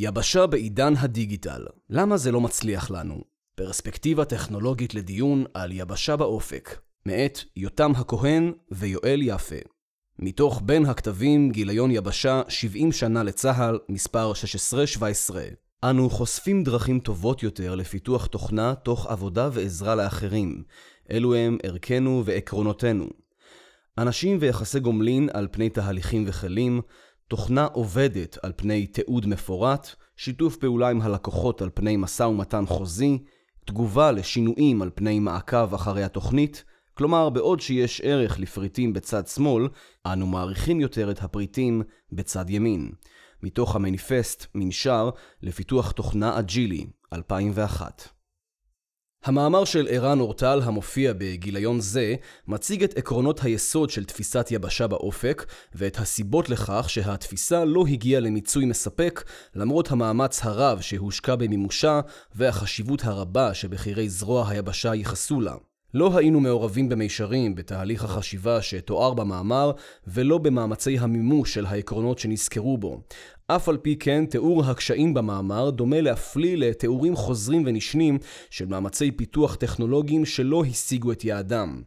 יבשה בעידן הדיגיטל, למה זה לא מצליח לנו? פרספקטיבה טכנולוגית לדיון על יבשה באופק, מאת יותם הכהן ויואל יפה. מתוך בין הכתבים גיליון יבשה 70 שנה לצה"ל, מספר 16-17. אנו חושפים דרכים טובות יותר לפיתוח תוכנה תוך עבודה ועזרה לאחרים. אלו הם ערכנו ועקרונותינו. אנשים ויחסי גומלין על פני תהליכים וכלים, תוכנה עובדת על פני תיעוד מפורט, שיתוף פעולה עם הלקוחות על פני משא ומתן חוזי, תגובה לשינויים על פני מעקב אחרי התוכנית, כלומר בעוד שיש ערך לפריטים בצד שמאל, אנו מעריכים יותר את הפריטים בצד ימין. מתוך המניפסט מנשר לפיתוח תוכנה אג'ילי, 2001. המאמר של ערן אורטל המופיע בגיליון זה מציג את עקרונות היסוד של תפיסת יבשה באופק ואת הסיבות לכך שהתפיסה לא הגיעה למיצוי מספק למרות המאמץ הרב שהושקע במימושה והחשיבות הרבה שבכירי זרוע היבשה ייחסו לה. לא היינו מעורבים במישרים בתהליך החשיבה שתואר במאמר, ולא במאמצי המימוש של העקרונות שנזכרו בו. אף על פי כן, תיאור הקשיים במאמר דומה להפליא לתיאורים חוזרים ונשנים של מאמצי פיתוח טכנולוגיים שלא השיגו את יעדם.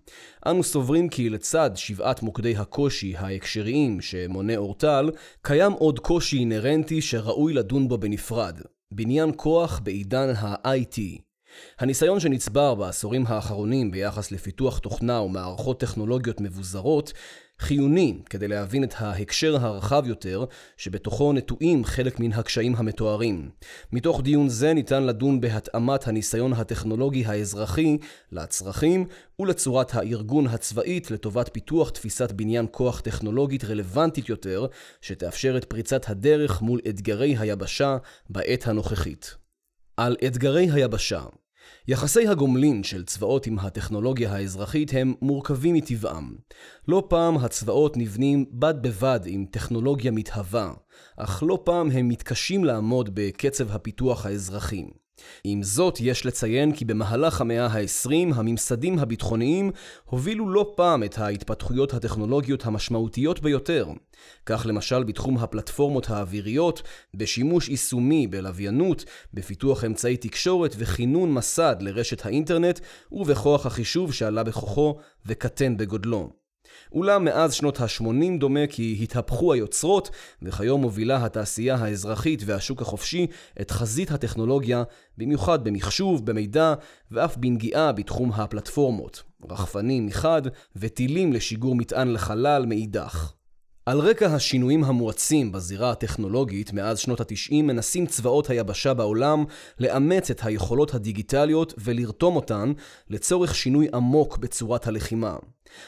אנו סוברים כי לצד שבעת מוקדי הקושי ההקשריים שמונה אורטל, קיים עוד קושי אינהרנטי שראוי לדון בו בנפרד. בניין כוח בעידן ה-IT. הניסיון שנצבר בעשורים האחרונים ביחס לפיתוח תוכנה ומערכות טכנולוגיות מבוזרות חיוני כדי להבין את ההקשר הרחב יותר שבתוכו נטועים חלק מן הקשיים המתוארים. מתוך דיון זה ניתן לדון בהתאמת הניסיון הטכנולוגי האזרחי לצרכים ולצורת הארגון הצבאית לטובת פיתוח תפיסת בניין כוח טכנולוגית רלוונטית יותר שתאפשר את פריצת הדרך מול אתגרי היבשה בעת הנוכחית. על אתגרי היבשה יחסי הגומלין של צבאות עם הטכנולוגיה האזרחית הם מורכבים מטבעם. לא פעם הצבאות נבנים בד בבד עם טכנולוגיה מתהווה, אך לא פעם הם מתקשים לעמוד בקצב הפיתוח האזרחי. עם זאת, יש לציין כי במהלך המאה ה-20 הממסדים הביטחוניים הובילו לא פעם את ההתפתחויות הטכנולוגיות המשמעותיות ביותר. כך למשל בתחום הפלטפורמות האוויריות, בשימוש יישומי בלוויינות, בפיתוח אמצעי תקשורת וכינון מסד לרשת האינטרנט, ובכוח החישוב שעלה בכוחו וקטן בגודלו. אולם מאז שנות ה-80 דומה כי התהפכו היוצרות, וכיום מובילה התעשייה האזרחית והשוק החופשי את חזית הטכנולוגיה, במיוחד במחשוב, במידע, ואף בנגיעה בתחום הפלטפורמות. רחפנים מחד, וטילים לשיגור מטען לחלל מאידך. על רקע השינויים המואצים בזירה הטכנולוגית מאז שנות התשעים מנסים צבאות היבשה בעולם לאמץ את היכולות הדיגיטליות ולרתום אותן לצורך שינוי עמוק בצורת הלחימה.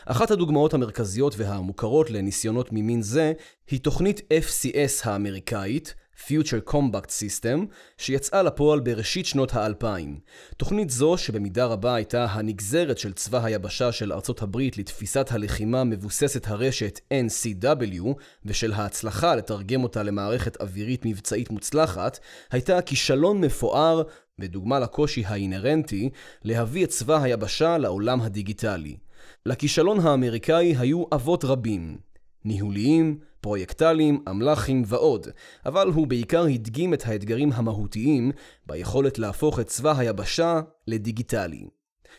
אחת הדוגמאות המרכזיות והמוכרות לניסיונות ממין זה היא תוכנית FCS האמריקאית, Future Combat System, שיצאה לפועל בראשית שנות האלפיים. תוכנית זו, שבמידה רבה הייתה הנגזרת של צבא היבשה של ארצות הברית לתפיסת הלחימה מבוססת הרשת NCW, ושל ההצלחה לתרגם אותה למערכת אווירית מבצעית מוצלחת, הייתה כישלון מפואר, ודוגמה לקושי האינהרנטי, להביא את צבא היבשה לעולם הדיגיטלי. לכישלון האמריקאי היו אבות רבים, ניהוליים, פרויקטליים, אמל"חים ועוד, אבל הוא בעיקר הדגים את האתגרים המהותיים ביכולת להפוך את צבא היבשה לדיגיטלי.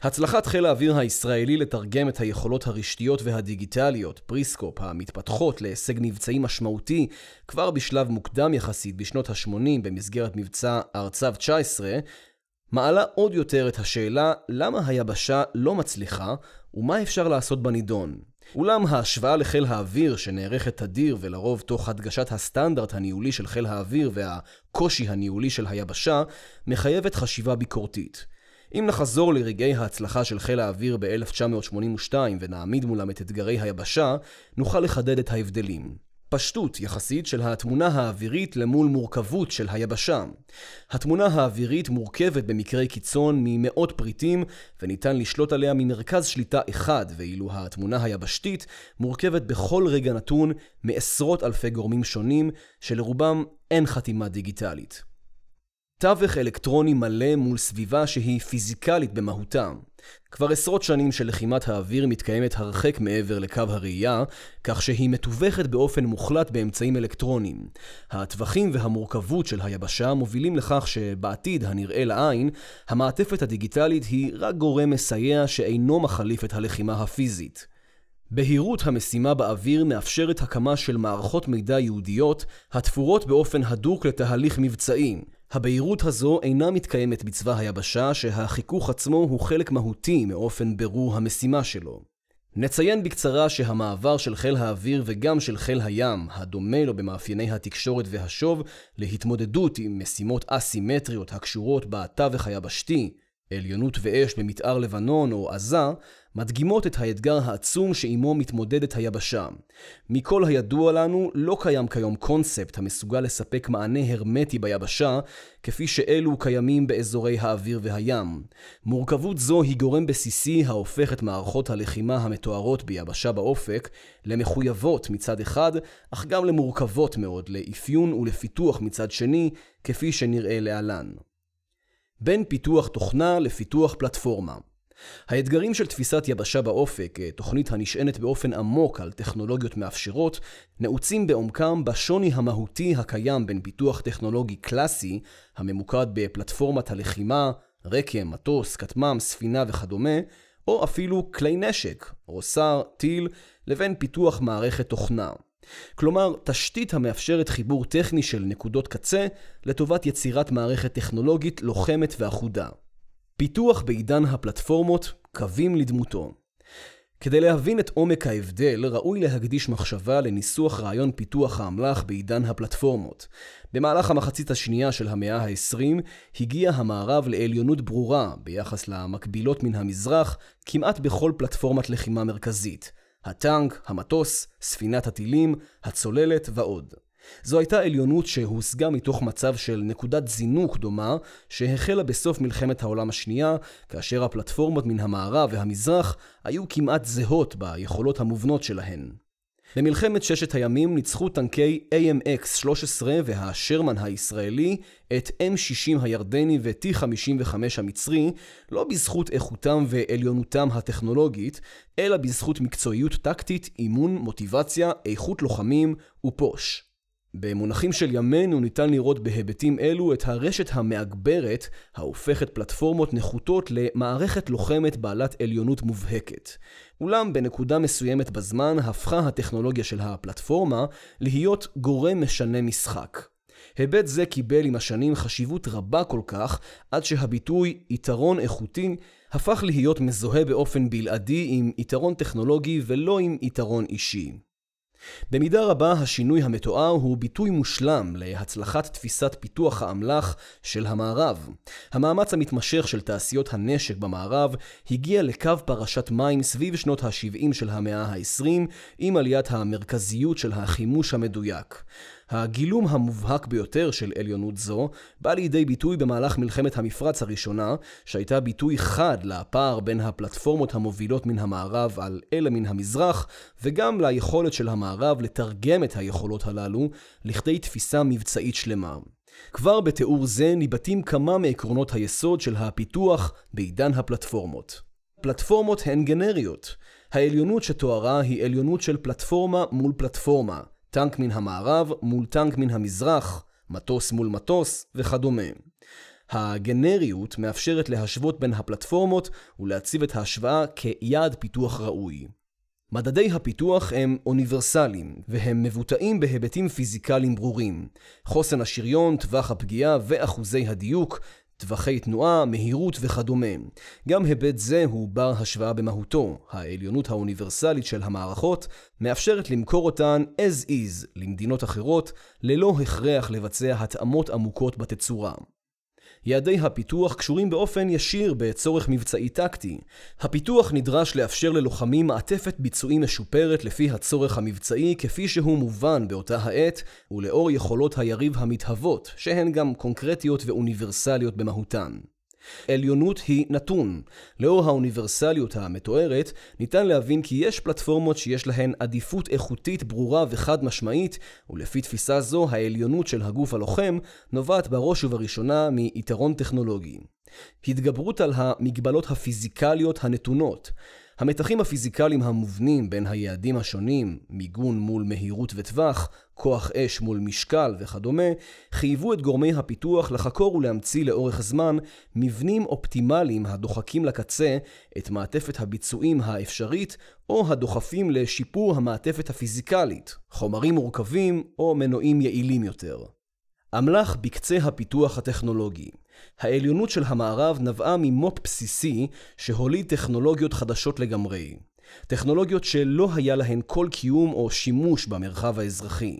הצלחת חיל האוויר הישראלי לתרגם את היכולות הרשתיות והדיגיטליות, פריסקופ, המתפתחות להישג מבצעי משמעותי כבר בשלב מוקדם יחסית בשנות ה-80 במסגרת מבצע ארצב 19, מעלה עוד יותר את השאלה למה היבשה לא מצליחה ומה אפשר לעשות בנידון. אולם ההשוואה לחיל האוויר, שנערכת תדיר ולרוב תוך הדגשת הסטנדרט הניהולי של חיל האוויר והקושי הניהולי של היבשה, מחייבת חשיבה ביקורתית. אם נחזור לרגעי ההצלחה של חיל האוויר ב-1982 ונעמיד מולם את אתגרי היבשה, נוכל לחדד את ההבדלים. פשטות יחסית של התמונה האווירית למול מורכבות של היבשה. התמונה האווירית מורכבת במקרי קיצון ממאות פריטים וניתן לשלוט עליה ממרכז שליטה אחד, ואילו התמונה היבשתית מורכבת בכל רגע נתון מעשרות אלפי גורמים שונים שלרובם אין חתימה דיגיטלית. תווך אלקטרוני מלא מול סביבה שהיא פיזיקלית במהותה. כבר עשרות שנים שלחימת האוויר מתקיימת הרחק מעבר לקו הראייה, כך שהיא מתווכת באופן מוחלט באמצעים אלקטרוניים. הטווחים והמורכבות של היבשה מובילים לכך שבעתיד הנראה לעין, המעטפת הדיגיטלית היא רק גורם מסייע שאינו מחליף את הלחימה הפיזית. בהירות המשימה באוויר מאפשרת הקמה של מערכות מידע ייעודיות התפורות באופן הדוק לתהליך מבצעי. הבהירות הזו אינה מתקיימת בצבא היבשה שהחיכוך עצמו הוא חלק מהותי מאופן בירור המשימה שלו. נציין בקצרה שהמעבר של חיל האוויר וגם של חיל הים, הדומה לו במאפייני התקשורת והשוב, להתמודדות עם משימות אסימטריות הקשורות בתווך היבשתי, עליונות ואש במתאר לבנון או עזה, מדגימות את האתגר העצום שעימו מתמודדת היבשה. מכל הידוע לנו, לא קיים כיום קונספט המסוגל לספק מענה הרמטי ביבשה, כפי שאלו קיימים באזורי האוויר והים. מורכבות זו היא גורם בסיסי ההופך את מערכות הלחימה המתוארות ביבשה באופק למחויבות מצד אחד, אך גם למורכבות מאוד לאפיון ולפיתוח מצד שני, כפי שנראה להלן. בין פיתוח תוכנה לפיתוח פלטפורמה. האתגרים של תפיסת יבשה באופק, תוכנית הנשענת באופן עמוק על טכנולוגיות מאפשרות, נעוצים בעומקם בשוני המהותי הקיים בין פיתוח טכנולוגי קלאסי, הממוקד בפלטפורמת הלחימה, רקם, מטוס, כטמ"ם, ספינה וכדומה, או אפילו כלי נשק, רוסר, טיל, לבין פיתוח מערכת תוכנה. כלומר, תשתית המאפשרת חיבור טכני של נקודות קצה לטובת יצירת מערכת טכנולוגית לוחמת ואחודה. פיתוח בעידן הפלטפורמות, קווים לדמותו. כדי להבין את עומק ההבדל, ראוי להקדיש מחשבה לניסוח רעיון פיתוח האמל"ח בעידן הפלטפורמות. במהלך המחצית השנייה של המאה ה-20 הגיע המערב לעליונות ברורה ביחס למקבילות מן המזרח כמעט בכל פלטפורמת לחימה מרכזית. הטנק, המטוס, ספינת הטילים, הצוללת ועוד. זו הייתה עליונות שהושגה מתוך מצב של נקודת זינוק דומה, שהחלה בסוף מלחמת העולם השנייה, כאשר הפלטפורמות מן המערב והמזרח היו כמעט זהות ביכולות המובנות שלהן. במלחמת ששת הימים ניצחו טנקי AMX-13 והשרמן הישראלי את M60 הירדני ו-T55 המצרי, לא בזכות איכותם ועליונותם הטכנולוגית, אלא בזכות מקצועיות טקטית, אימון, מוטיבציה, איכות לוחמים ופוש. במונחים של ימינו ניתן לראות בהיבטים אלו את הרשת המאגברת, ההופכת פלטפורמות נחותות למערכת לוחמת בעלת עליונות מובהקת. אולם בנקודה מסוימת בזמן הפכה הטכנולוגיה של הפלטפורמה להיות גורם משנה משחק. היבט זה קיבל עם השנים חשיבות רבה כל כך, עד שהביטוי יתרון איכותי הפך להיות מזוהה באופן בלעדי עם יתרון טכנולוגי ולא עם יתרון אישי. במידה רבה השינוי המתואר הוא ביטוי מושלם להצלחת תפיסת פיתוח האמל"ח של המערב. המאמץ המתמשך של תעשיות הנשק במערב הגיע לקו פרשת מים סביב שנות ה-70 של המאה ה-20 עם עליית המרכזיות של החימוש המדויק. הגילום המובהק ביותר של עליונות זו בא לידי ביטוי במהלך מלחמת המפרץ הראשונה, שהייתה ביטוי חד לפער בין הפלטפורמות המובילות מן המערב על אלה מן המזרח, וגם ליכולת של המערב לתרגם את היכולות הללו לכדי תפיסה מבצעית שלמה. כבר בתיאור זה ניבטים כמה מעקרונות היסוד של הפיתוח בעידן הפלטפורמות. פלטפורמות הן גנריות. העליונות שתוארה היא עליונות של פלטפורמה מול פלטפורמה. טנק מן המערב מול טנק מן המזרח, מטוס מול מטוס וכדומה. הגנריות מאפשרת להשוות בין הפלטפורמות ולהציב את ההשוואה כיעד פיתוח ראוי. מדדי הפיתוח הם אוניברסליים, והם מבוטאים בהיבטים פיזיקליים ברורים. חוסן השריון, טווח הפגיעה ואחוזי הדיוק, טווחי תנועה, מהירות וכדומה. גם היבט זה הוא בר השוואה במהותו. העליונות האוניברסלית של המערכות מאפשרת למכור אותן as is למדינות אחרות, ללא הכרח לבצע התאמות עמוקות בתצורה. יעדי הפיתוח קשורים באופן ישיר בצורך מבצעי טקטי. הפיתוח נדרש לאפשר ללוחמים מעטפת ביצועים משופרת לפי הצורך המבצעי כפי שהוא מובן באותה העת, ולאור יכולות היריב המתהוות, שהן גם קונקרטיות ואוניברסליות במהותן. עליונות היא נתון. לאור האוניברסליות המתוארת, ניתן להבין כי יש פלטפורמות שיש להן עדיפות איכותית ברורה וחד משמעית, ולפי תפיסה זו העליונות של הגוף הלוחם נובעת בראש ובראשונה מיתרון טכנולוגי. התגברות על המגבלות הפיזיקליות הנתונות, המתחים הפיזיקליים המובנים בין היעדים השונים, מיגון מול מהירות וטווח, כוח אש מול משקל וכדומה, חייבו את גורמי הפיתוח לחקור ולהמציא לאורך זמן מבנים אופטימליים הדוחקים לקצה את מעטפת הביצועים האפשרית או הדוחפים לשיפור המעטפת הפיזיקלית, חומרים מורכבים או מנועים יעילים יותר. אמל"ח בקצה הפיתוח הטכנולוגי. העליונות של המערב נבעה ממו"פ בסיסי שהוליד טכנולוגיות חדשות לגמרי. טכנולוגיות שלא היה להן כל קיום או שימוש במרחב האזרחי.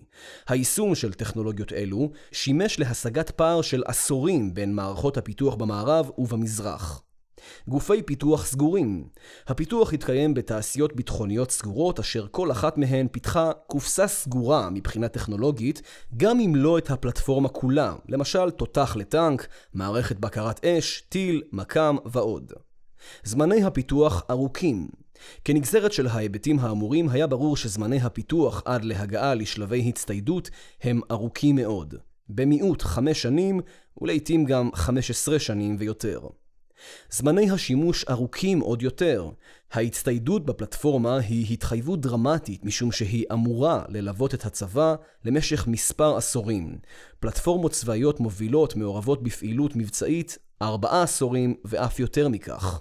היישום של טכנולוגיות אלו שימש להשגת פער של עשורים בין מערכות הפיתוח במערב ובמזרח. גופי פיתוח סגורים. הפיתוח התקיים בתעשיות ביטחוניות סגורות, אשר כל אחת מהן פיתחה קופסה סגורה מבחינה טכנולוגית, גם אם לא את הפלטפורמה כולה, למשל תותח לטנק, מערכת בקרת אש, טיל, מכ"ם ועוד. זמני הפיתוח ארוכים. כנגזרת של ההיבטים האמורים, היה ברור שזמני הפיתוח עד להגעה לשלבי הצטיידות הם ארוכים מאוד. במיעוט חמש שנים, ולעיתים גם חמש עשרה שנים ויותר. זמני השימוש ארוכים עוד יותר. ההצטיידות בפלטפורמה היא התחייבות דרמטית משום שהיא אמורה ללוות את הצבא למשך מספר עשורים. פלטפורמות צבאיות מובילות מעורבות בפעילות מבצעית ארבעה עשורים ואף יותר מכך.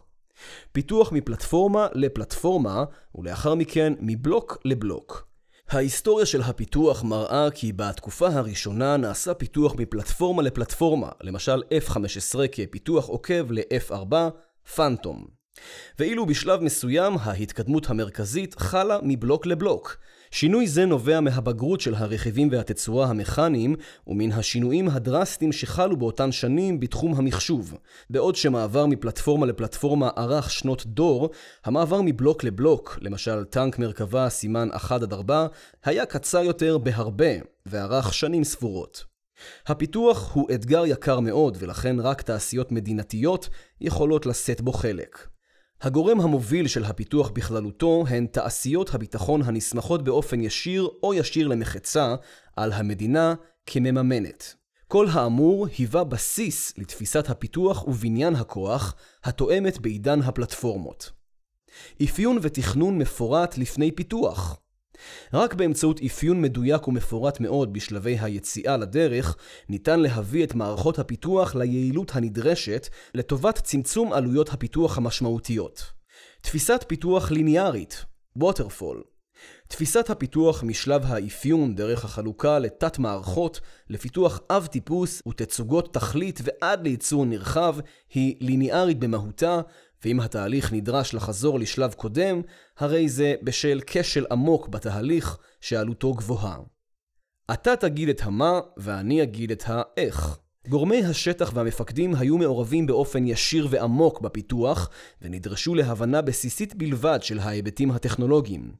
פיתוח מפלטפורמה לפלטפורמה, ולאחר מכן מבלוק לבלוק. ההיסטוריה של הפיתוח מראה כי בתקופה הראשונה נעשה פיתוח מפלטפורמה לפלטפורמה, למשל F-15 כפיתוח עוקב ל-F-4, פאנטום. ואילו בשלב מסוים ההתקדמות המרכזית חלה מבלוק לבלוק. שינוי זה נובע מהבגרות של הרכיבים והתצורה המכניים ומן השינויים הדרסטיים שחלו באותן שנים בתחום המחשוב. בעוד שמעבר מפלטפורמה לפלטפורמה ארך שנות דור, המעבר מבלוק לבלוק, למשל טנק מרכבה סימן 1-4, היה קצר יותר בהרבה וארך שנים ספורות. הפיתוח הוא אתגר יקר מאוד ולכן רק תעשיות מדינתיות יכולות לשאת בו חלק. הגורם המוביל של הפיתוח בכללותו הן תעשיות הביטחון הנסמכות באופן ישיר או ישיר למחצה על המדינה כמממנת. כל האמור היווה בסיס לתפיסת הפיתוח ובניין הכוח התואמת בעידן הפלטפורמות. אפיון ותכנון מפורט לפני פיתוח רק באמצעות אפיון מדויק ומפורט מאוד בשלבי היציאה לדרך, ניתן להביא את מערכות הפיתוח ליעילות הנדרשת לטובת צמצום עלויות הפיתוח המשמעותיות. תפיסת פיתוח ליניארית, ווטרפול תפיסת הפיתוח משלב האפיון דרך החלוקה לתת מערכות, לפיתוח אב טיפוס ותצוגות תכלית ועד לייצור נרחב, היא ליניארית במהותה, ואם התהליך נדרש לחזור לשלב קודם, הרי זה בשל כשל עמוק בתהליך שעלותו גבוהה. אתה תגיד את המה ואני אגיד את האיך. גורמי השטח והמפקדים היו מעורבים באופן ישיר ועמוק בפיתוח, ונדרשו להבנה בסיסית בלבד של ההיבטים הטכנולוגיים.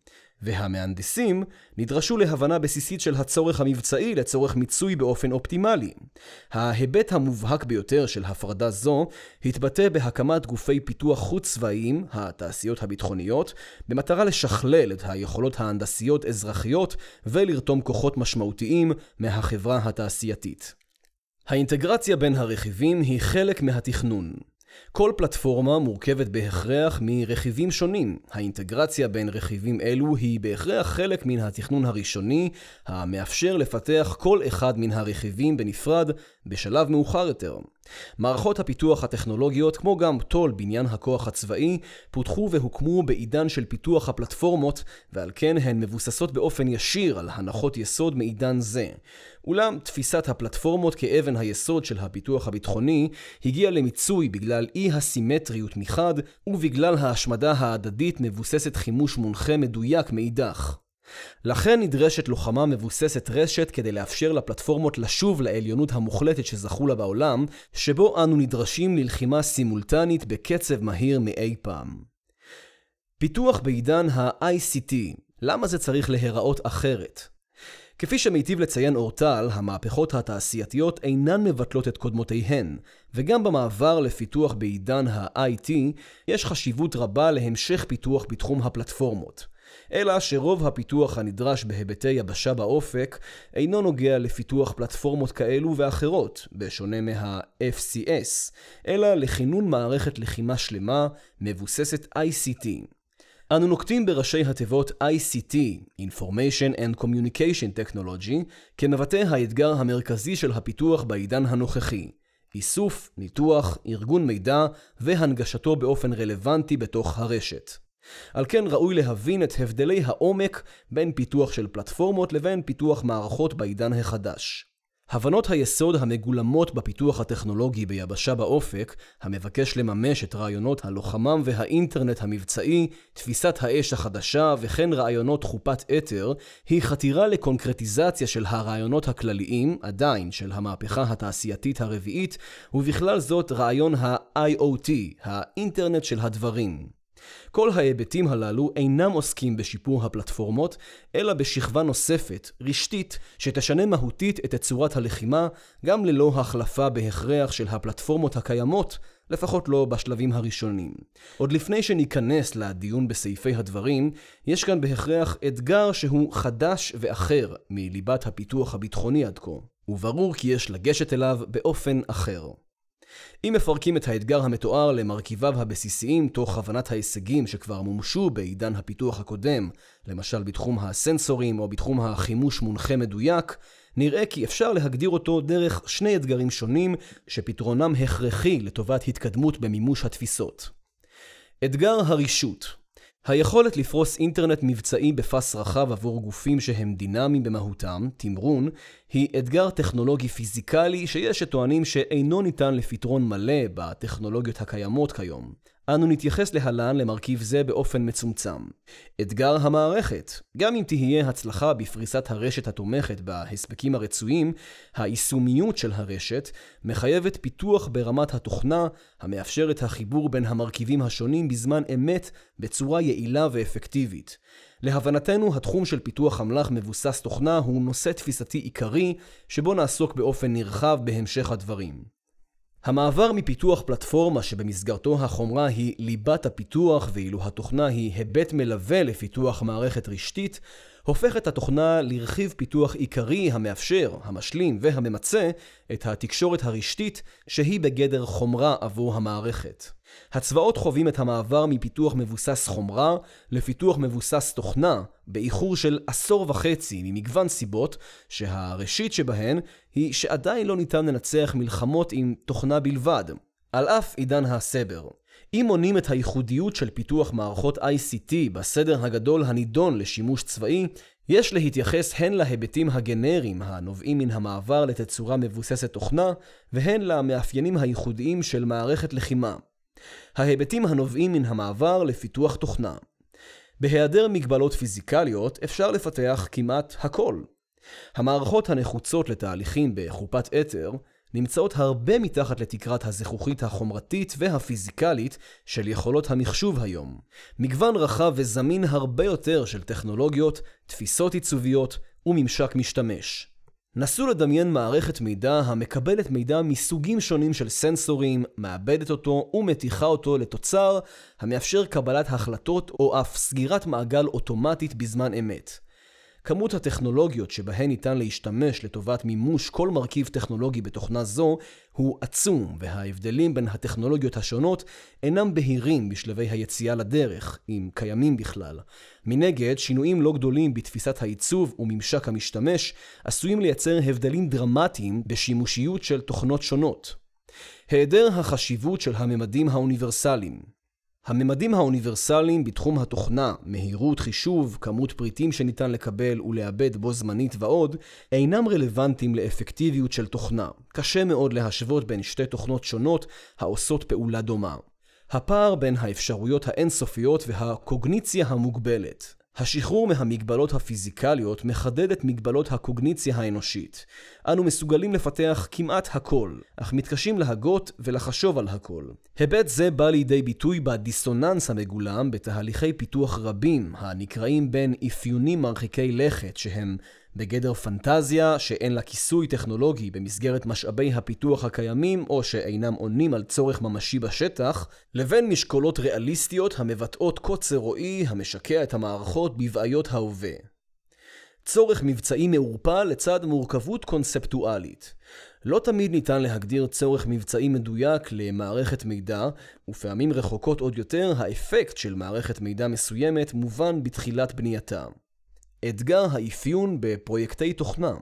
והמהנדסים נדרשו להבנה בסיסית של הצורך המבצעי לצורך מיצוי באופן אופטימלי. ההיבט המובהק ביותר של הפרדה זו התבטא בהקמת גופי פיתוח חוץ צבאיים, התעשיות הביטחוניות, במטרה לשכלל את היכולות ההנדסיות אזרחיות ולרתום כוחות משמעותיים מהחברה התעשייתית. האינטגרציה בין הרכיבים היא חלק מהתכנון. כל פלטפורמה מורכבת בהכרח מרכיבים שונים. האינטגרציה בין רכיבים אלו היא בהכרח חלק מן התכנון הראשוני, המאפשר לפתח כל אחד מן הרכיבים בנפרד בשלב מאוחר יותר. מערכות הפיתוח הטכנולוגיות, כמו גם טול בניין הכוח הצבאי, פותחו והוקמו בעידן של פיתוח הפלטפורמות, ועל כן הן מבוססות באופן ישיר על הנחות יסוד מעידן זה. אולם תפיסת הפלטפורמות כאבן היסוד של הפיתוח הביטחוני הגיעה למיצוי בגלל אי הסימטריות מחד, ובגלל ההשמדה ההדדית מבוססת חימוש מונחה מדויק מאידך. לכן נדרשת לוחמה מבוססת רשת כדי לאפשר לפלטפורמות לשוב לעליונות המוחלטת שזכו לה בעולם, שבו אנו נדרשים ללחימה סימולטנית בקצב מהיר מאי פעם. פיתוח בעידן ה-ICT, למה זה צריך להיראות אחרת? כפי שמיטיב לציין אורטל, המהפכות התעשייתיות אינן מבטלות את קודמותיהן, וגם במעבר לפיתוח בעידן ה-IT יש חשיבות רבה להמשך פיתוח בתחום הפלטפורמות. אלא שרוב הפיתוח הנדרש בהיבטי יבשה באופק אינו נוגע לפיתוח פלטפורמות כאלו ואחרות, בשונה מה-FCS, אלא לכינון מערכת לחימה שלמה מבוססת ICT. אנו נוקטים בראשי התיבות ICT, Information and Communication Technology, כמבטא האתגר המרכזי של הפיתוח בעידן הנוכחי. איסוף, ניתוח, ארגון מידע והנגשתו באופן רלוונטי בתוך הרשת. על כן ראוי להבין את הבדלי העומק בין פיתוח של פלטפורמות לבין פיתוח מערכות בעידן החדש. הבנות היסוד המגולמות בפיתוח הטכנולוגי ביבשה באופק, המבקש לממש את רעיונות הלוחמם והאינטרנט המבצעי, תפיסת האש החדשה וכן רעיונות חופת אתר, היא חתירה לקונקרטיזציה של הרעיונות הכלליים, עדיין של המהפכה התעשייתית הרביעית, ובכלל זאת רעיון ה-IoT, האינטרנט של הדברים. כל ההיבטים הללו אינם עוסקים בשיפור הפלטפורמות, אלא בשכבה נוספת, רשתית, שתשנה מהותית את תצורת הלחימה, גם ללא החלפה בהכרח של הפלטפורמות הקיימות, לפחות לא בשלבים הראשונים. עוד לפני שניכנס לדיון בסעיפי הדברים, יש כאן בהכרח אתגר שהוא חדש ואחר מליבת הפיתוח הביטחוני עד כה, וברור כי יש לגשת אליו באופן אחר. אם מפרקים את האתגר המתואר למרכיביו הבסיסיים תוך הבנת ההישגים שכבר מומשו בעידן הפיתוח הקודם, למשל בתחום הסנסורים או בתחום החימוש מונחה מדויק, נראה כי אפשר להגדיר אותו דרך שני אתגרים שונים שפתרונם הכרחי לטובת התקדמות במימוש התפיסות. אתגר הרישות היכולת לפרוס אינטרנט מבצעי בפס רחב עבור גופים שהם דינמיים במהותם, תמרון, היא אתגר טכנולוגי פיזיקלי שיש שטוענים שאינו ניתן לפתרון מלא בטכנולוגיות הקיימות כיום. אנו נתייחס להלן למרכיב זה באופן מצומצם. אתגר המערכת, גם אם תהיה הצלחה בפריסת הרשת התומכת בהספקים הרצויים, היישומיות של הרשת מחייבת פיתוח ברמת התוכנה המאפשר את החיבור בין המרכיבים השונים בזמן אמת בצורה יעילה ואפקטיבית. להבנתנו, התחום של פיתוח אמל"ח מבוסס תוכנה הוא נושא תפיסתי עיקרי, שבו נעסוק באופן נרחב בהמשך הדברים. המעבר מפיתוח פלטפורמה שבמסגרתו החומרה היא ליבת הפיתוח ואילו התוכנה היא היבט מלווה לפיתוח מערכת רשתית, הופך את התוכנה לרכיב פיתוח עיקרי המאפשר, המשלים והממצה את התקשורת הרשתית שהיא בגדר חומרה עבור המערכת. הצבאות חווים את המעבר מפיתוח מבוסס חומרה לפיתוח מבוסס תוכנה באיחור של עשור וחצי ממגוון סיבות שהראשית שבהן היא שעדיין לא ניתן לנצח מלחמות עם תוכנה בלבד, על אף עידן הסבר. אם מונים את הייחודיות של פיתוח מערכות ICT בסדר הגדול הנידון לשימוש צבאי, יש להתייחס הן להיבטים הגנריים הנובעים מן המעבר לתצורה מבוססת תוכנה, והן למאפיינים הייחודיים של מערכת לחימה. ההיבטים הנובעים מן המעבר לפיתוח תוכנה. בהיעדר מגבלות פיזיקליות אפשר לפתח כמעט הכל. המערכות הנחוצות לתהליכים בחופת אתר נמצאות הרבה מתחת לתקרת הזכוכית החומרתית והפיזיקלית של יכולות המחשוב היום. מגוון רחב וזמין הרבה יותר של טכנולוגיות, תפיסות עיצוביות וממשק משתמש. נסו לדמיין מערכת מידע המקבלת מידע מסוגים שונים של סנסורים, מאבדת אותו ומתיחה אותו לתוצר המאפשר קבלת החלטות או אף סגירת מעגל אוטומטית בזמן אמת. כמות הטכנולוגיות שבהן ניתן להשתמש לטובת מימוש כל מרכיב טכנולוגי בתוכנה זו הוא עצום, וההבדלים בין הטכנולוגיות השונות אינם בהירים בשלבי היציאה לדרך, אם קיימים בכלל. מנגד, שינויים לא גדולים בתפיסת העיצוב וממשק המשתמש עשויים לייצר הבדלים דרמטיים בשימושיות של תוכנות שונות. היעדר החשיבות של הממדים האוניברסליים הממדים האוניברסליים בתחום התוכנה, מהירות חישוב, כמות פריטים שניתן לקבל ולאבד בו זמנית ועוד, אינם רלוונטיים לאפקטיביות של תוכנה. קשה מאוד להשוות בין שתי תוכנות שונות העושות פעולה דומה. הפער בין האפשרויות האינסופיות והקוגניציה המוגבלת. השחרור מהמגבלות הפיזיקליות מחדד את מגבלות הקוגניציה האנושית. אנו מסוגלים לפתח כמעט הכל, אך מתקשים להגות ולחשוב על הכל. היבט זה בא לידי ביטוי בדיסוננס המגולם בתהליכי פיתוח רבים, הנקראים בין אפיונים מרחיקי לכת, שהם בגדר פנטזיה שאין לה כיסוי טכנולוגי במסגרת משאבי הפיתוח הקיימים או שאינם עונים על צורך ממשי בשטח, לבין משקולות ריאליסטיות המבטאות קוצר רועי המשקע את המערכות בבעיות ההווה. צורך מבצעי מעורפל לצד מורכבות קונספטואלית. לא תמיד ניתן להגדיר צורך מבצעי מדויק למערכת מידע, ופעמים רחוקות עוד יותר, האפקט של מערכת מידע מסוימת מובן בתחילת בנייתה. אתגר האפיון בפרויקטי תוכנה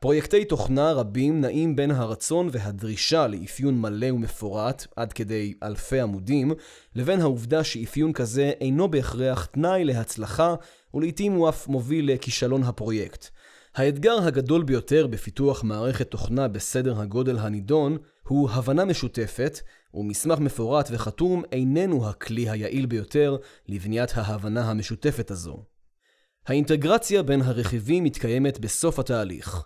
פרויקטי תוכנה רבים נעים בין הרצון והדרישה לאפיון מלא ומפורט, עד כדי אלפי עמודים, לבין העובדה שאפיון כזה אינו בהכרח תנאי להצלחה, ולעיתים הוא אף מוביל לכישלון הפרויקט. האתגר הגדול ביותר בפיתוח מערכת תוכנה בסדר הגודל הנידון הוא הבנה משותפת, ומסמך מפורט וחתום איננו הכלי היעיל ביותר לבניית ההבנה המשותפת הזו. האינטגרציה בין הרכיבים מתקיימת בסוף התהליך.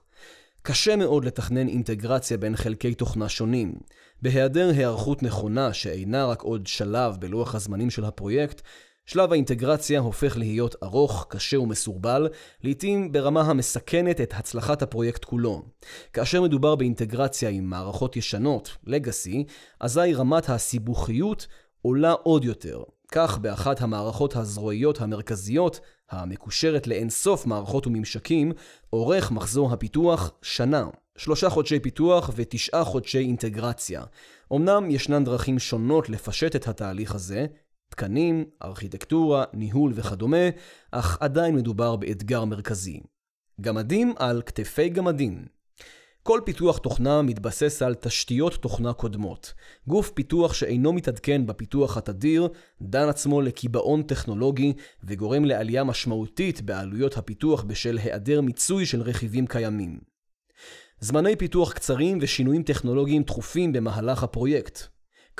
קשה מאוד לתכנן אינטגרציה בין חלקי תוכנה שונים. בהיעדר היערכות נכונה שאינה רק עוד שלב בלוח הזמנים של הפרויקט, שלב האינטגרציה הופך להיות ארוך, קשה ומסורבל, לעתים ברמה המסכנת את הצלחת הפרויקט כולו. כאשר מדובר באינטגרציה עם מערכות ישנות, לגאסי, אזי רמת הסיבוכיות עולה עוד יותר. כך באחת המערכות הזרועיות המרכזיות, המקושרת לאינסוף מערכות וממשקים, אורך מחזור הפיתוח שנה. שלושה חודשי פיתוח ותשעה חודשי אינטגרציה. אמנם ישנן דרכים שונות לפשט את התהליך הזה, תקנים, ארכיטקטורה, ניהול וכדומה, אך עדיין מדובר באתגר מרכזי. גמדים על כתפי גמדים. כל פיתוח תוכנה מתבסס על תשתיות תוכנה קודמות. גוף פיתוח שאינו מתעדכן בפיתוח התדיר, דן עצמו לקיבעון טכנולוגי וגורם לעלייה משמעותית בעלויות הפיתוח בשל היעדר מיצוי של רכיבים קיימים. זמני פיתוח קצרים ושינויים טכנולוגיים תכופים במהלך הפרויקט.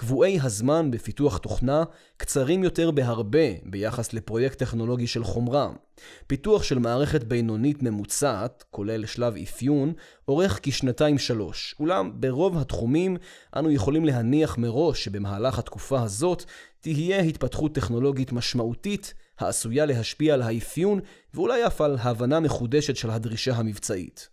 קבועי הזמן בפיתוח תוכנה קצרים יותר בהרבה ביחס לפרויקט טכנולוגי של חומרה. פיתוח של מערכת בינונית ממוצעת, כולל שלב אפיון, אורך כשנתיים-שלוש. אולם ברוב התחומים אנו יכולים להניח מראש שבמהלך התקופה הזאת תהיה התפתחות טכנולוגית משמעותית העשויה להשפיע על האפיון ואולי אף על הבנה מחודשת של הדרישה המבצעית.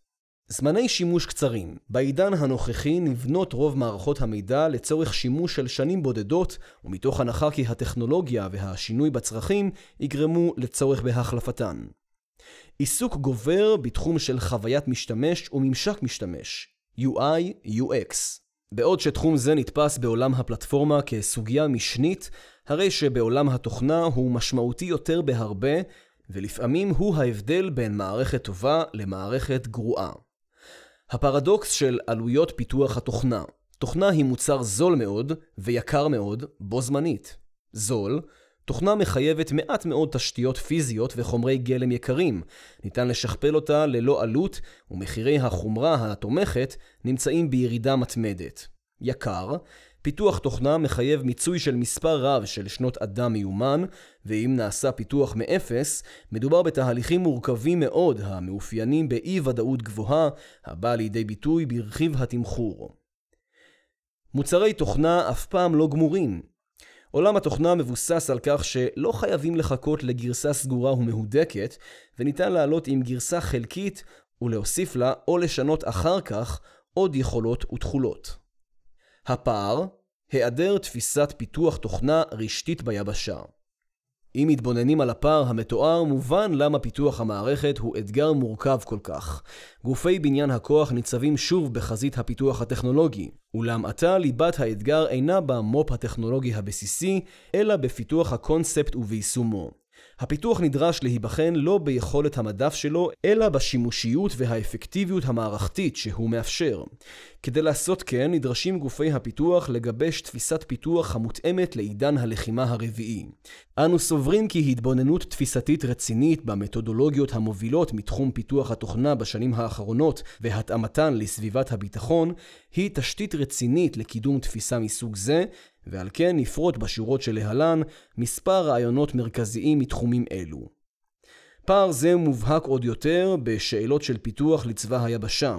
זמני שימוש קצרים. בעידן הנוכחי נבנות רוב מערכות המידע לצורך שימוש של שנים בודדות, ומתוך הנחה כי הטכנולוגיה והשינוי בצרכים יגרמו לצורך בהחלפתן. עיסוק גובר בתחום של חוויית משתמש וממשק משתמש, UI, UX. בעוד שתחום זה נתפס בעולם הפלטפורמה כסוגיה משנית, הרי שבעולם התוכנה הוא משמעותי יותר בהרבה, ולפעמים הוא ההבדל בין מערכת טובה למערכת גרועה. הפרדוקס של עלויות פיתוח התוכנה. תוכנה היא מוצר זול מאוד ויקר מאוד בו זמנית. זול, תוכנה מחייבת מעט מאוד תשתיות פיזיות וחומרי גלם יקרים. ניתן לשכפל אותה ללא עלות, ומחירי החומרה התומכת נמצאים בירידה מתמדת. יקר, פיתוח תוכנה מחייב מיצוי של מספר רב של שנות אדם מיומן, ואם נעשה פיתוח מאפס, מדובר בתהליכים מורכבים מאוד המאופיינים באי ודאות גבוהה, הבאה לידי ביטוי ברכיב התמחור. מוצרי תוכנה אף פעם לא גמורים. עולם התוכנה מבוסס על כך שלא חייבים לחכות לגרסה סגורה ומהודקת, וניתן לעלות עם גרסה חלקית ולהוסיף לה או לשנות אחר כך עוד יכולות ותכולות. הפער, היעדר תפיסת פיתוח תוכנה רשתית ביבשה. אם מתבוננים על הפער המתואר, מובן למה פיתוח המערכת הוא אתגר מורכב כל כך. גופי בניין הכוח ניצבים שוב בחזית הפיתוח הטכנולוגי, אולם עתה ליבת האתגר אינה במו"פ הטכנולוגי הבסיסי, אלא בפיתוח הקונספט וביישומו. הפיתוח נדרש להיבחן לא ביכולת המדף שלו, אלא בשימושיות והאפקטיביות המערכתית שהוא מאפשר. כדי לעשות כן, נדרשים גופי הפיתוח לגבש תפיסת פיתוח המותאמת לעידן הלחימה הרביעי. אנו סוברים כי התבוננות תפיסתית רצינית במתודולוגיות המובילות מתחום פיתוח התוכנה בשנים האחרונות והתאמתן לסביבת הביטחון, היא תשתית רצינית לקידום תפיסה מסוג זה, ועל כן נפרוט בשורות שלהלן מספר רעיונות מרכזיים מתחומים אלו. פער זה מובהק עוד יותר בשאלות של פיתוח לצבא היבשה.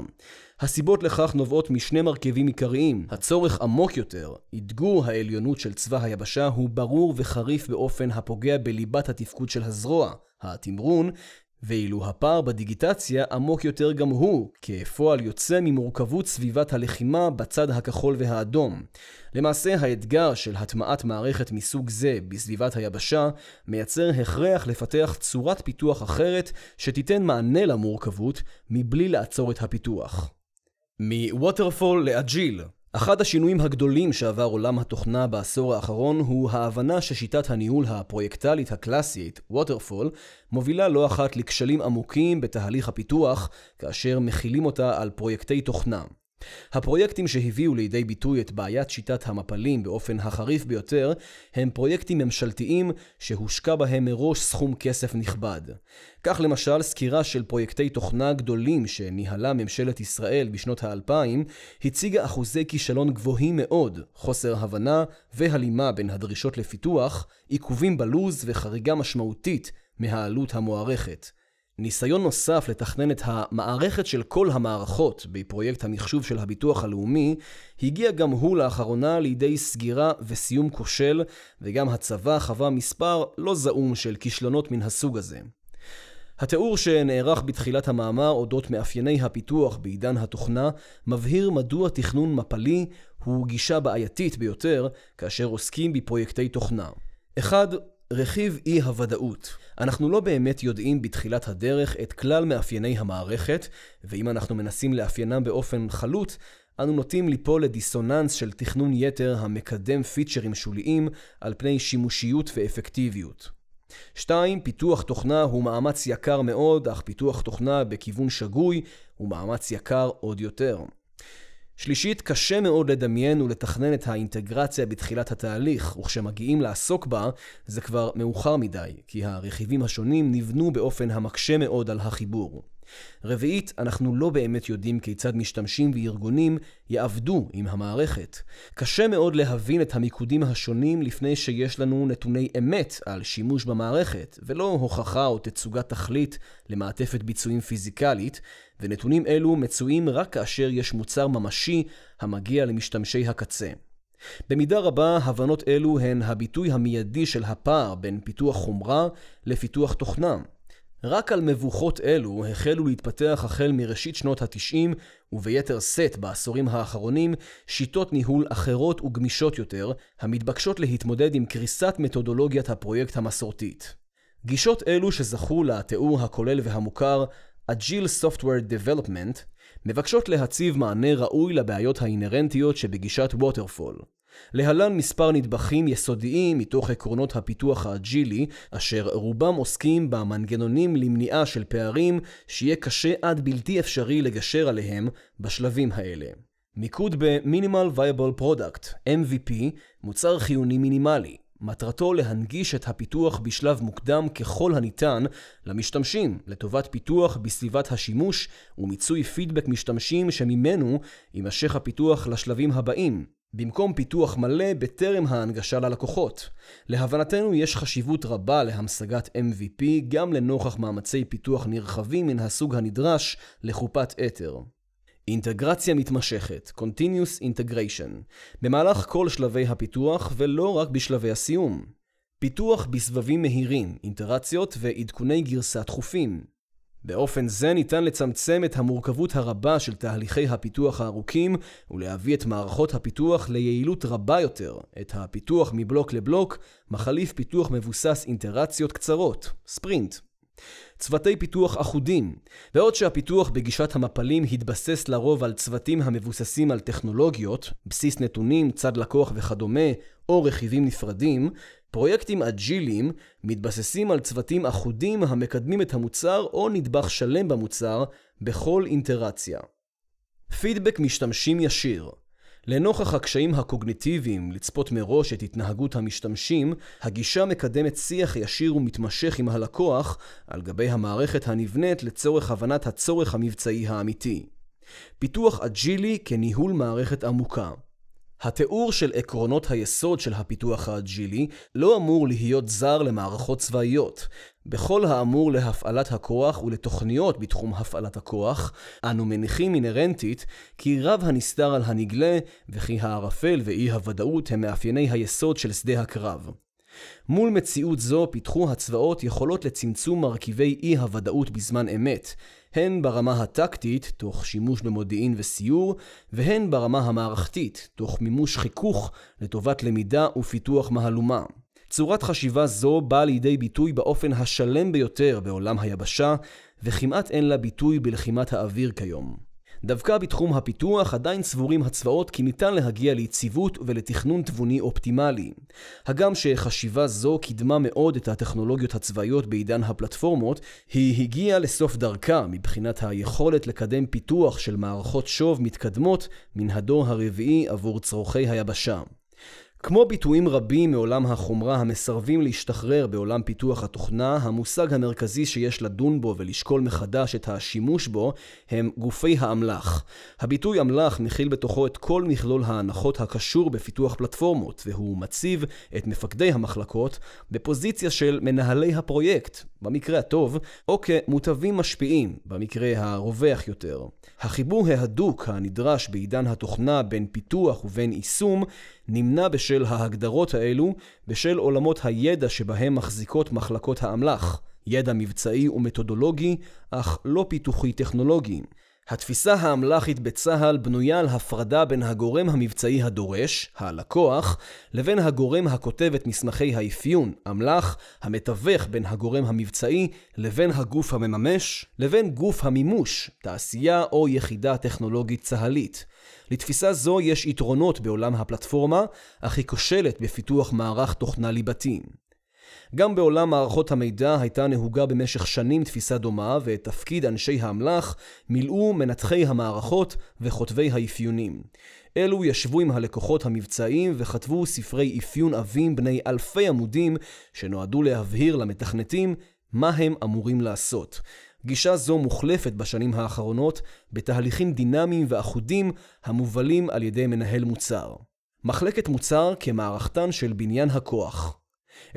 הסיבות לכך נובעות משני מרכיבים עיקריים. הצורך עמוק יותר, אתגור העליונות של צבא היבשה הוא ברור וחריף באופן הפוגע בליבת התפקוד של הזרוע, התמרון, ואילו הפער בדיגיטציה עמוק יותר גם הוא, כפועל יוצא ממורכבות סביבת הלחימה בצד הכחול והאדום. למעשה האתגר של הטמעת מערכת מסוג זה בסביבת היבשה מייצר הכרח לפתח צורת פיתוח אחרת שתיתן מענה למורכבות מבלי לעצור את הפיתוח. מ Waterfall ל Agile אחד השינויים הגדולים שעבר עולם התוכנה בעשור האחרון הוא ההבנה ששיטת הניהול הפרויקטלית הקלאסית, Waterfall, מובילה לא אחת לכשלים עמוקים בתהליך הפיתוח, כאשר מחילים אותה על פרויקטי תוכנה. הפרויקטים שהביאו לידי ביטוי את בעיית שיטת המפלים באופן החריף ביותר, הם פרויקטים ממשלתיים שהושקע בהם מראש סכום כסף נכבד. כך למשל, סקירה של פרויקטי תוכנה גדולים שניהלה ממשלת ישראל בשנות האלפיים, הציגה אחוזי כישלון גבוהים מאוד, חוסר הבנה והלימה בין הדרישות לפיתוח, עיכובים בלוז וחריגה משמעותית מהעלות המוערכת. ניסיון נוסף לתכנן את המערכת של כל המערכות בפרויקט המחשוב של הביטוח הלאומי הגיע גם הוא לאחרונה לידי סגירה וסיום כושל, וגם הצבא חווה מספר לא זעום של כישלונות מן הסוג הזה. התיאור שנערך בתחילת המאמר אודות מאפייני הפיתוח בעידן התוכנה מבהיר מדוע תכנון מפלי הוא גישה בעייתית ביותר כאשר עוסקים בפרויקטי תוכנה. 1. רכיב אי הוודאות. אנחנו לא באמת יודעים בתחילת הדרך את כלל מאפייני המערכת, ואם אנחנו מנסים לאפיינם באופן חלוט, אנו נוטים ליפול לדיסוננס של תכנון יתר המקדם פיצ'רים שוליים על פני שימושיות ואפקטיביות. 2. פיתוח תוכנה הוא מאמץ יקר מאוד, אך פיתוח תוכנה בכיוון שגוי הוא מאמץ יקר עוד יותר. שלישית, קשה מאוד לדמיין ולתכנן את האינטגרציה בתחילת התהליך, וכשמגיעים לעסוק בה, זה כבר מאוחר מדי, כי הרכיבים השונים נבנו באופן המקשה מאוד על החיבור. רביעית, אנחנו לא באמת יודעים כיצד משתמשים וארגונים יעבדו עם המערכת. קשה מאוד להבין את המיקודים השונים לפני שיש לנו נתוני אמת על שימוש במערכת, ולא הוכחה או תצוגת תכלית למעטפת ביצועים פיזיקלית, ונתונים אלו מצויים רק כאשר יש מוצר ממשי המגיע למשתמשי הקצה. במידה רבה, הבנות אלו הן הביטוי המיידי של הפער בין פיתוח חומרה לפיתוח תוכנה. רק על מבוכות אלו החלו להתפתח החל מראשית שנות התשעים, וביתר שאת בעשורים האחרונים, שיטות ניהול אחרות וגמישות יותר, המתבקשות להתמודד עם קריסת מתודולוגיית הפרויקט המסורתית. גישות אלו שזכו לתיאור הכולל והמוכר Agile Software Development, מבקשות להציב מענה ראוי לבעיות האינהרנטיות שבגישת Waterfall. להלן מספר נדבכים יסודיים מתוך עקרונות הפיתוח האג'ילי, אשר רובם עוסקים במנגנונים למניעה של פערים שיהיה קשה עד בלתי אפשרי לגשר עליהם בשלבים האלה. מיקוד ב-Minimal Viable Product, MVP, מוצר חיוני מינימלי. מטרתו להנגיש את הפיתוח בשלב מוקדם ככל הניתן למשתמשים, לטובת פיתוח בסביבת השימוש ומיצוי פידבק משתמשים שממנו יימשך הפיתוח לשלבים הבאים, במקום פיתוח מלא בטרם ההנגשה ללקוחות. להבנתנו יש חשיבות רבה להמשגת MVP גם לנוכח מאמצי פיתוח נרחבים מן הסוג הנדרש לחופת אתר. אינטגרציה מתמשכת, Continuous Integration, במהלך כל שלבי הפיתוח ולא רק בשלבי הסיום. פיתוח בסבבים מהירים, אינטרציות ועדכוני גרסה תכופים. באופן זה ניתן לצמצם את המורכבות הרבה של תהליכי הפיתוח הארוכים ולהביא את מערכות הפיתוח ליעילות רבה יותר, את הפיתוח מבלוק לבלוק, מחליף פיתוח מבוסס אינטרציות קצרות, ספרינט. צוותי פיתוח אחודים. בעוד שהפיתוח בגישת המפלים התבסס לרוב על צוותים המבוססים על טכנולוגיות, בסיס נתונים, צד לקוח וכדומה, או רכיבים נפרדים, פרויקטים אג'יליים מתבססים על צוותים אחודים המקדמים את המוצר או נדבך שלם במוצר בכל איטרציה. פידבק משתמשים ישיר לנוכח הקשיים הקוגניטיביים לצפות מראש את התנהגות המשתמשים, הגישה מקדמת שיח ישיר ומתמשך עם הלקוח על גבי המערכת הנבנית לצורך הבנת הצורך המבצעי האמיתי. פיתוח אג'ילי כניהול מערכת עמוקה התיאור של עקרונות היסוד של הפיתוח האג'ילי לא אמור להיות זר למערכות צבאיות. בכל האמור להפעלת הכוח ולתוכניות בתחום הפעלת הכוח, אנו מניחים אינהרנטית כי רב הנסתר על הנגלה וכי הערפל ואי הוודאות הם מאפייני היסוד של שדה הקרב. מול מציאות זו פיתחו הצבאות יכולות לצמצום מרכיבי אי הוודאות בזמן אמת, הן ברמה הטקטית, תוך שימוש במודיעין וסיור, והן ברמה המערכתית, תוך מימוש חיכוך לטובת למידה ופיתוח מהלומה. צורת חשיבה זו באה לידי ביטוי באופן השלם ביותר בעולם היבשה, וכמעט אין לה ביטוי בלחימת האוויר כיום. דווקא בתחום הפיתוח עדיין סבורים הצבאות כי ניתן להגיע ליציבות ולתכנון תבוני אופטימלי. הגם שחשיבה זו קידמה מאוד את הטכנולוגיות הצבאיות בעידן הפלטפורמות, היא הגיעה לסוף דרכה מבחינת היכולת לקדם פיתוח של מערכות שוב מתקדמות מן הדור הרביעי עבור צורכי היבשה. כמו ביטויים רבים מעולם החומרה המסרבים להשתחרר בעולם פיתוח התוכנה, המושג המרכזי שיש לדון בו ולשקול מחדש את השימוש בו הם גופי האמל"ח. הביטוי אמל"ח מכיל בתוכו את כל מכלול ההנחות הקשור בפיתוח פלטפורמות, והוא מציב את מפקדי המחלקות בפוזיציה של מנהלי הפרויקט, במקרה הטוב, או כמוטבים משפיעים, במקרה הרווח יותר. החיבור ההדוק הנדרש בעידן התוכנה בין פיתוח ובין יישום נמנע בשל ההגדרות האלו, בשל עולמות הידע שבהם מחזיקות מחלקות האמל"ח, ידע מבצעי ומתודולוגי, אך לא פיתוחי טכנולוגי. התפיסה האמל"חית בצה"ל בנויה על הפרדה בין הגורם המבצעי הדורש, הלקוח, לבין הגורם הכותב את מסמכי האפיון, אמל"ח, המתווך בין הגורם המבצעי לבין הגוף המממש, לבין גוף המימוש, תעשייה או יחידה טכנולוגית צה"לית. לתפיסה זו יש יתרונות בעולם הפלטפורמה, אך היא כושלת בפיתוח מערך תוכנה ליבתי. גם בעולם מערכות המידע הייתה נהוגה במשך שנים תפיסה דומה, ואת תפקיד אנשי האמל"ח מילאו מנתחי המערכות וכותבי האפיונים. אלו ישבו עם הלקוחות המבצעיים וכתבו ספרי אפיון עבים בני אלפי עמודים, שנועדו להבהיר למתכנתים מה הם אמורים לעשות. גישה זו מוחלפת בשנים האחרונות בתהליכים דינמיים ואחודים המובלים על ידי מנהל מוצר. מחלקת מוצר כמערכתן של בניין הכוח.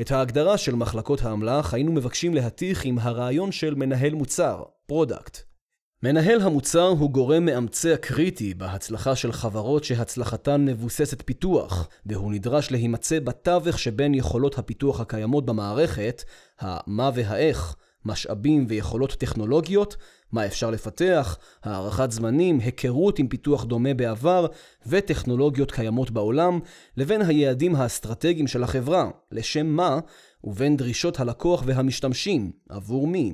את ההגדרה של מחלקות האמל"ח היינו מבקשים להתיך עם הרעיון של מנהל מוצר, Product. מנהל המוצר הוא גורם מאמצע קריטי בהצלחה של חברות שהצלחתן מבוססת פיתוח, והוא נדרש להימצא בתווך שבין יכולות הפיתוח הקיימות במערכת, המה והאיך, משאבים ויכולות טכנולוגיות, מה אפשר לפתח, הערכת זמנים, היכרות עם פיתוח דומה בעבר וטכנולוגיות קיימות בעולם, לבין היעדים האסטרטגיים של החברה, לשם מה, ובין דרישות הלקוח והמשתמשים, עבור מי.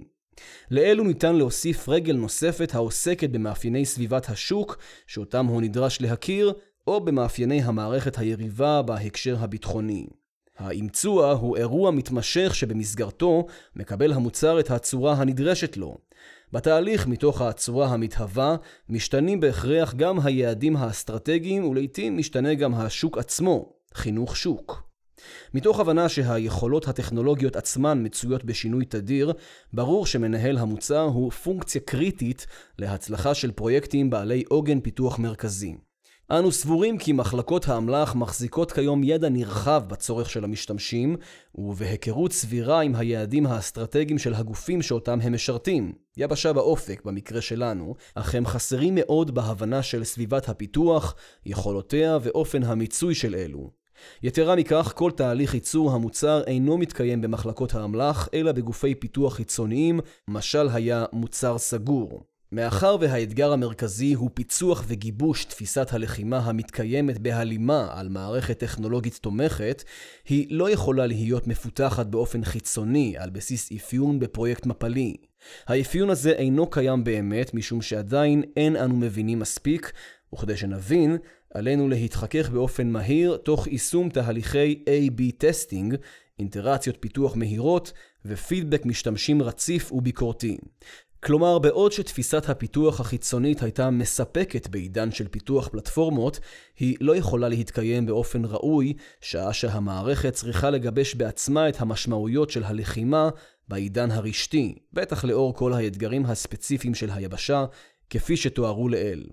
לאלו ניתן להוסיף רגל נוספת העוסקת במאפייני סביבת השוק, שאותם הוא נדרש להכיר, או במאפייני המערכת היריבה בהקשר הביטחוני. האימצוע הוא אירוע מתמשך שבמסגרתו מקבל המוצר את הצורה הנדרשת לו. בתהליך מתוך הצורה המתהווה משתנים בהכרח גם היעדים האסטרטגיים ולעיתים משתנה גם השוק עצמו, חינוך שוק. מתוך הבנה שהיכולות הטכנולוגיות עצמן מצויות בשינוי תדיר, ברור שמנהל המוצר הוא פונקציה קריטית להצלחה של פרויקטים בעלי עוגן פיתוח מרכזי. אנו סבורים כי מחלקות האמל"ח מחזיקות כיום ידע נרחב בצורך של המשתמשים, ובהיכרות סבירה עם היעדים האסטרטגיים של הגופים שאותם הם משרתים. יבשה באופק במקרה שלנו, אך הם חסרים מאוד בהבנה של סביבת הפיתוח, יכולותיה ואופן המיצוי של אלו. יתרה מכך, כל תהליך ייצור המוצר אינו מתקיים במחלקות האמל"ח, אלא בגופי פיתוח חיצוניים, משל היה מוצר סגור. מאחר והאתגר המרכזי הוא פיצוח וגיבוש תפיסת הלחימה המתקיימת בהלימה על מערכת טכנולוגית תומכת, היא לא יכולה להיות מפותחת באופן חיצוני על בסיס אפיון בפרויקט מפלי. האפיון הזה אינו קיים באמת משום שעדיין אין אנו מבינים מספיק, וכדי שנבין, עלינו להתחכך באופן מהיר תוך יישום תהליכי A-B testing, איטרציות פיתוח מהירות ופידבק משתמשים רציף וביקורתי. כלומר, בעוד שתפיסת הפיתוח החיצונית הייתה מספקת בעידן של פיתוח פלטפורמות, היא לא יכולה להתקיים באופן ראוי, שעה שהמערכת צריכה לגבש בעצמה את המשמעויות של הלחימה בעידן הרשתי, בטח לאור כל האתגרים הספציפיים של היבשה, כפי שתוארו לעיל.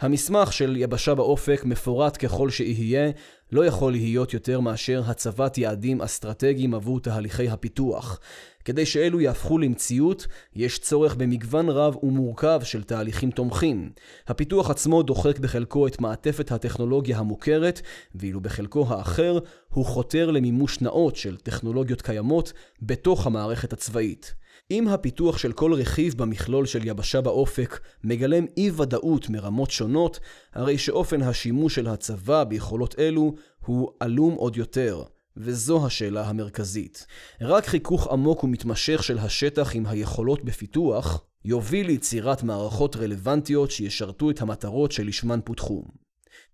המסמך של יבשה באופק, מפורט ככל שיהיה, לא יכול להיות יותר מאשר הצבת יעדים אסטרטגיים עבור תהליכי הפיתוח. כדי שאלו יהפכו למציאות, יש צורך במגוון רב ומורכב של תהליכים תומכים. הפיתוח עצמו דוחק בחלקו את מעטפת הטכנולוגיה המוכרת, ואילו בחלקו האחר הוא חותר למימוש נאות של טכנולוגיות קיימות בתוך המערכת הצבאית. אם הפיתוח של כל רכיב במכלול של יבשה באופק מגלם אי ודאות מרמות שונות, הרי שאופן השימוש של הצבא ביכולות אלו הוא עלום עוד יותר. וזו השאלה המרכזית. רק חיכוך עמוק ומתמשך של השטח עם היכולות בפיתוח, יוביל ליצירת מערכות רלוונטיות שישרתו את המטרות שלשמן פותחו.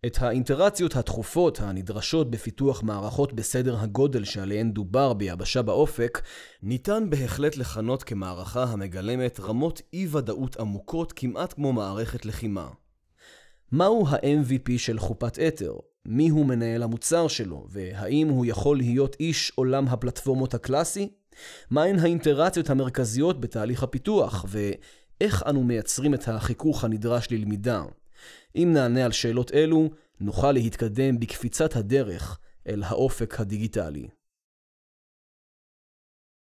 את האינטראציות התכופות הנדרשות בפיתוח מערכות בסדר הגודל שעליהן דובר ביבשה באופק, ניתן בהחלט לכנות כמערכה המגלמת רמות אי-ודאות עמוקות כמעט כמו מערכת לחימה. מהו ה-MVP של חופת אתר? מיהו מנהל המוצר שלו, והאם הוא יכול להיות איש עולם הפלטפורמות הקלאסי? מהן האינטראציות המרכזיות בתהליך הפיתוח, ואיך אנו מייצרים את החיכוך הנדרש ללמידה? אם נענה על שאלות אלו, נוכל להתקדם בקפיצת הדרך אל האופק הדיגיטלי.